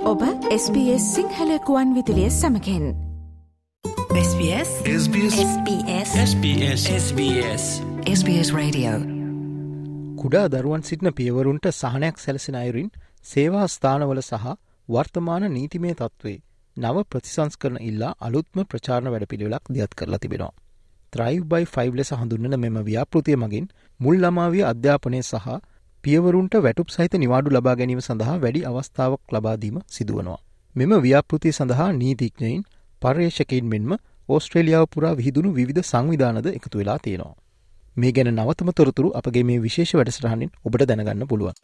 ඔබ SBS Sinhala කුවන් විදිලිය සමකෙන්. SBS SBS SBS SBS SBS SBS Radio. කුඩා දරුවන් සිටින පියවරුන්ට සහනයක් සැලසෙන අයුරින් සේවා ස්ථානවල සහ වර්තමාන නීතිමේ තත්ත්වේ නව ප්‍රතිසංස් කරන ඉල්ලා අලුත්ම ප්‍රචාරණ වැඩ පිළිවෙලක් දියත් කරලා තිබෙනවා. ත්‍රයිව් බයි ෆයිව් ලෙස හඳුන්නන මෙම ව්‍යාපෘතිය මගින් මුල් ළමාවිය අධ්‍යාපනය සහ පියවරුන්ට වැටුප් සහිත නිවාඩු ලබා ගැනීම සඳහා වැඩි අවස්ථාවක් ලබාදීම සිදුවනවා. මෙම ව්‍යාපෘතිය සඳහා නීතිඥයින් පර්යේෂකයින් මෙන්ම ඕස්ට්‍රේලියාව පුරා විහිදුණු විධ සංවිධානද එකතු වෙලා තියෙනවා. මේ ගැන නවතම තොරතුරු අපගේ මේ විශේෂ වැඩසටහනින් ඔබට දැනගන්න පුළුවන්.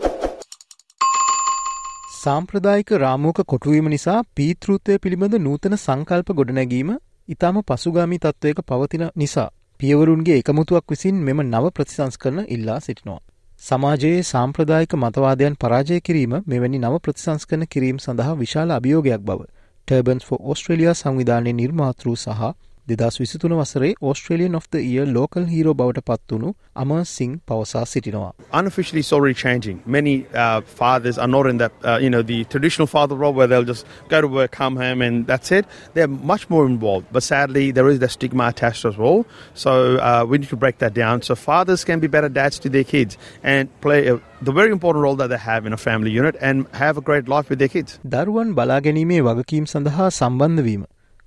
සාම්ප්‍රදායික රාමෝක කොටුවීම නිසා පීතෘත්වය පිළිබඳ නූතන සංකල්ප ගොඩනැගීම ඉතාම පසුගාමී තත්ත්වයක පවතින නිසා පියවරුන්ගේ එකමුතුවක් විසින් මෙම නව ප්‍රතිසංස් කරන ඉල්ලා සිටිනවා. සමාජයේ සාම්ප්‍රදායික මතවාදයන් පරාජය කිරීම මෙවැනි නව ප්‍රතිසංස්කරන කිරීම සඳහා විශාල අභියෝගයක් බව. ටර්බන්ස් ෝ ඔස්ට්‍රලියයා සංවිධානය නිර්මාතෘ සහ දෙදස් විසිතුන වසරේ Australian of the Year local hero බවට පත්වුණු අම සිං පවසා සිටිනවා. unofficially it's already changing. Many uh, fathers are not in that, uh, you know, the traditional father role where they'll just go to work, come home, and that's it. They're much more involved. But sadly, there is that stigma attached as well. So uh, we need to break that down. So fathers can be better dads to their kids and play a, the very important role that they have in a family unit and have a great life with their kids. දරුවන් බලාගැනීමේ වගකීම් සඳහා සම්බන්ධවීම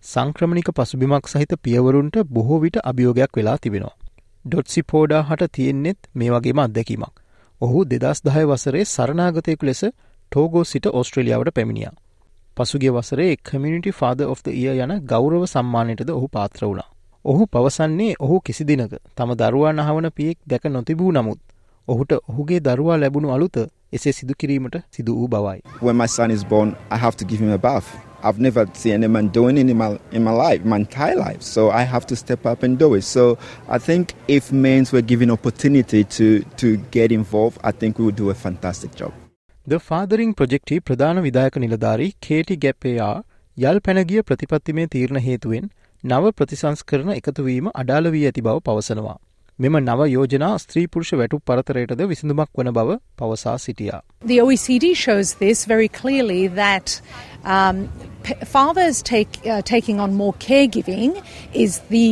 සංක්‍රමණික පසුබිමක් සහිත පියවරුන්ට බොහෝ විට අභියෝගයක් වෙලා තිබෙනවා. ඩොට්සි පෝඩා හට තියෙන්නෙත් මේ වගේම අත්දැකීමක්. ඔහු දෙදස් දහය වසරේ සරනාගතයකු ලෙස ටෝගෝ සිට ඔස්ට්‍රලියාවට පැමිණියා. පසුගේ වසරේ community father of the ear යන ගෞරව සම්මානයටද ඔහු පාත්‍ර වුණා. ඔහු පවසන්නේ ඔහු කිසි දිනක තම දරුවා නහවන පියෙක් දැක නොතිබූ නමුත් ඔහුට ඔහුගේ දරුවා ලැබුණු අලුත එසේ සිදු කිරීමට සිදු වූ බවයි. When my son is born, I have to give him a bath. I've never seen any man doing it in my, in my life, my entire life. So I have to step up and do it. So I think if men were given opportunity to, to get involved, I think we would do a fantastic job. ද ෆාදරිං ප්‍රජෙක්ටි ප්‍රධාන විදායක නිලධාරී කේටි ගැප්පයා යල් පැනගිය ප්‍රතිපත්තිමේ තීරණ හේතුවෙන් නව ප්‍රතිසංස්කරන එකතුවීම අඩාල වී ඇති බව පවසනවා. මෙම නව යෝජනා ස්ත්‍රී පුරුෂ වැටු පරතරයටද විසඳුමක් වන බව පවසා සිටියා. The OECD shows this very clearly that um, fathers take, uh, taking on more caregiving is the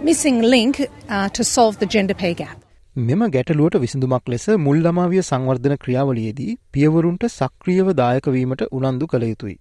missing link uh, to solve the gender pay gap. මෙම ගැටලුවට විසඳුමක් ලෙස මුල් ළමාවිය සංවර්ධන ක්‍රියාවලියේදී පියවරුන්ට සක්‍රියව දායකවීමට උනන්දු කළ යුතුයි.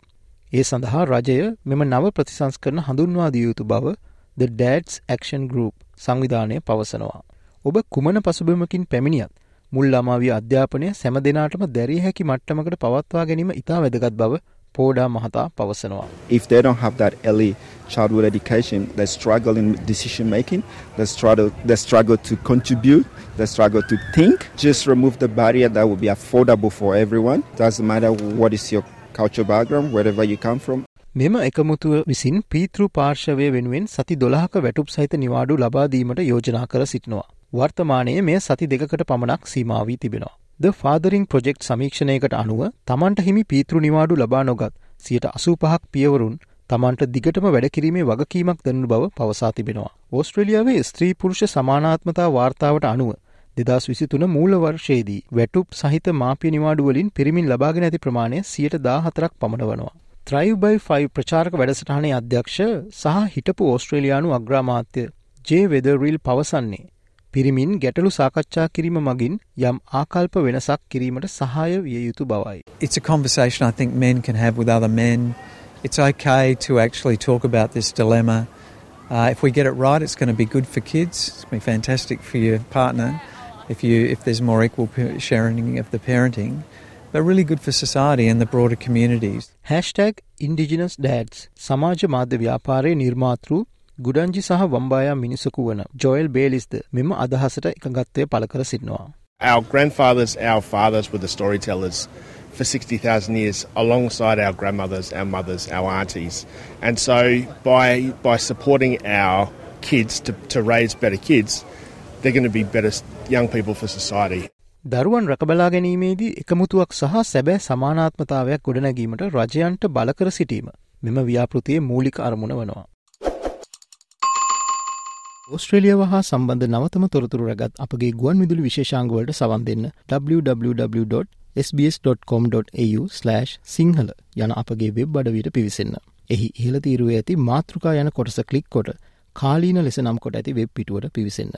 ඒ සඳහා රජය මෙම නව ප්‍රතිසංස්කරන හඳුන්වා දිය යුතු බව The Dads Action Group සංවිධානය පවසනවා. ඔබ කුමන පසුබිමකින් පැමිණියත් මුල් ළමාවිය අධ්‍යාපනය සැම දෙනාටම දැරිය හැකි මට්ටමකට පවත්වා ගැනීම ඉතා වැදගත් බව පෝඩා මහතා පවසනවා. If they don't have that early childhood education, they struggle in decision making, they struggle, they struggle to contribute, they struggle to think. Just remove the barrier that will be affordable for everyone. Doesn't matter what is your cultural background, wherever you come from. මෙම එකමුතුව විසින් පීතෘ පාර්ශවය වෙනුවෙන් සති දොළහක වැටුප් සහිත නිවාඩු ලබාදීමට යෝජනා කර සිටිනවා. වර්තමානයේ මේ සති දෙකකට පමණක් සීමාවී තිබෙනවා. ද ෆාදරිං ප්‍රජෙක්් සමීක්ෂණයකට අනුව තමන්ට හිමි පීතෘ නිවාඩු ලබා නොගත් සියට අසූ පහක් පියවරුන් තමන්ට දිගටම වැඩකිරීමේ වගකීමක් දැනු බව පවසා තිබෙනවා. ඕස්ට්‍රලියාවේ ස්ත්‍රී පුරුෂ සමානාත්මතා වාර්තාවට අනුව දෙදස් විසිතුන මූල වර්ෂයේදී වැටුප් සහිත මාපිය නිවාඩුවලින් පිරිමින් ලබාගෙන ඇති ප්‍රමාණය සියට දා හතරක් පමණ වනවා. ත්‍රයිව් බයි ෆයි ප්‍රචාරක වැඩසටහනේ අධ්‍යක්ෂ සහ හිටපු ඕස්ට්‍රේලයානු අග්‍රාමාත්‍ය ජේ වෙදරිල් පවසන්නේ. පිරිමින් ගැටලු සාකච්ඡා කිරීම මගින් යම් ආකල්ප වෙනසක් කිරීමට සහාය විය යුතු බවයි. It's a conversation I think men can have with other men. It's okay to actually talk about this dilemma. Uh, if we get it right, it's going to be good for kids. It's going to be fantastic for your partner if you if there's more equal pa- sharing of the parenting. But really good for society and the broader communities. හැෂ්ටැක් ඉන්ඩිජිනස් ඩෑඩ්ස් සමාජ මාධ්‍ය ව්‍යාපාරය නිර්මාතෘ ගුඩංජි සහ වම්බායා මිනිසකු වන Joel බේලිස්ද මෙම අදහසට එකගත්වය පළ කර සිටිනවා. Our grandfathers, our fathers were the storytellers. for 60,000 years alongside our grandmothers, our mothers, our aunties. And so by, by supporting our kids to, to raise better kids, they're going to be better young people for society. දරුවන් රැකබලා ගැනීමේදී එකමුතුවක් සහ සැබෑ සමානාත්මතාවයක් ගොඩනැගීමට රජයන්ට බලකර සිටීම මෙම ව්‍යාපෘතියේ මූලික අරමුණ වනවා. ඔස්ට්‍රේලියාව හා සම්බන්ධ නවතම තොරතුරු රැගත් අපගේ ගුවන් විදුලි විශේෂංගවලට සවන් දෙන්න www.sbs.com.au/ සිංහල යන අපගේ වෙබ් අඩවියට පිවිසන්න. එහි ඉහළ තීරුව ඇති මාතෘකා යන කොටස කලික් කොට කාලීන ලෙස නම් කොට ඇති වෙබ් පිටුවට පිවිසන්න.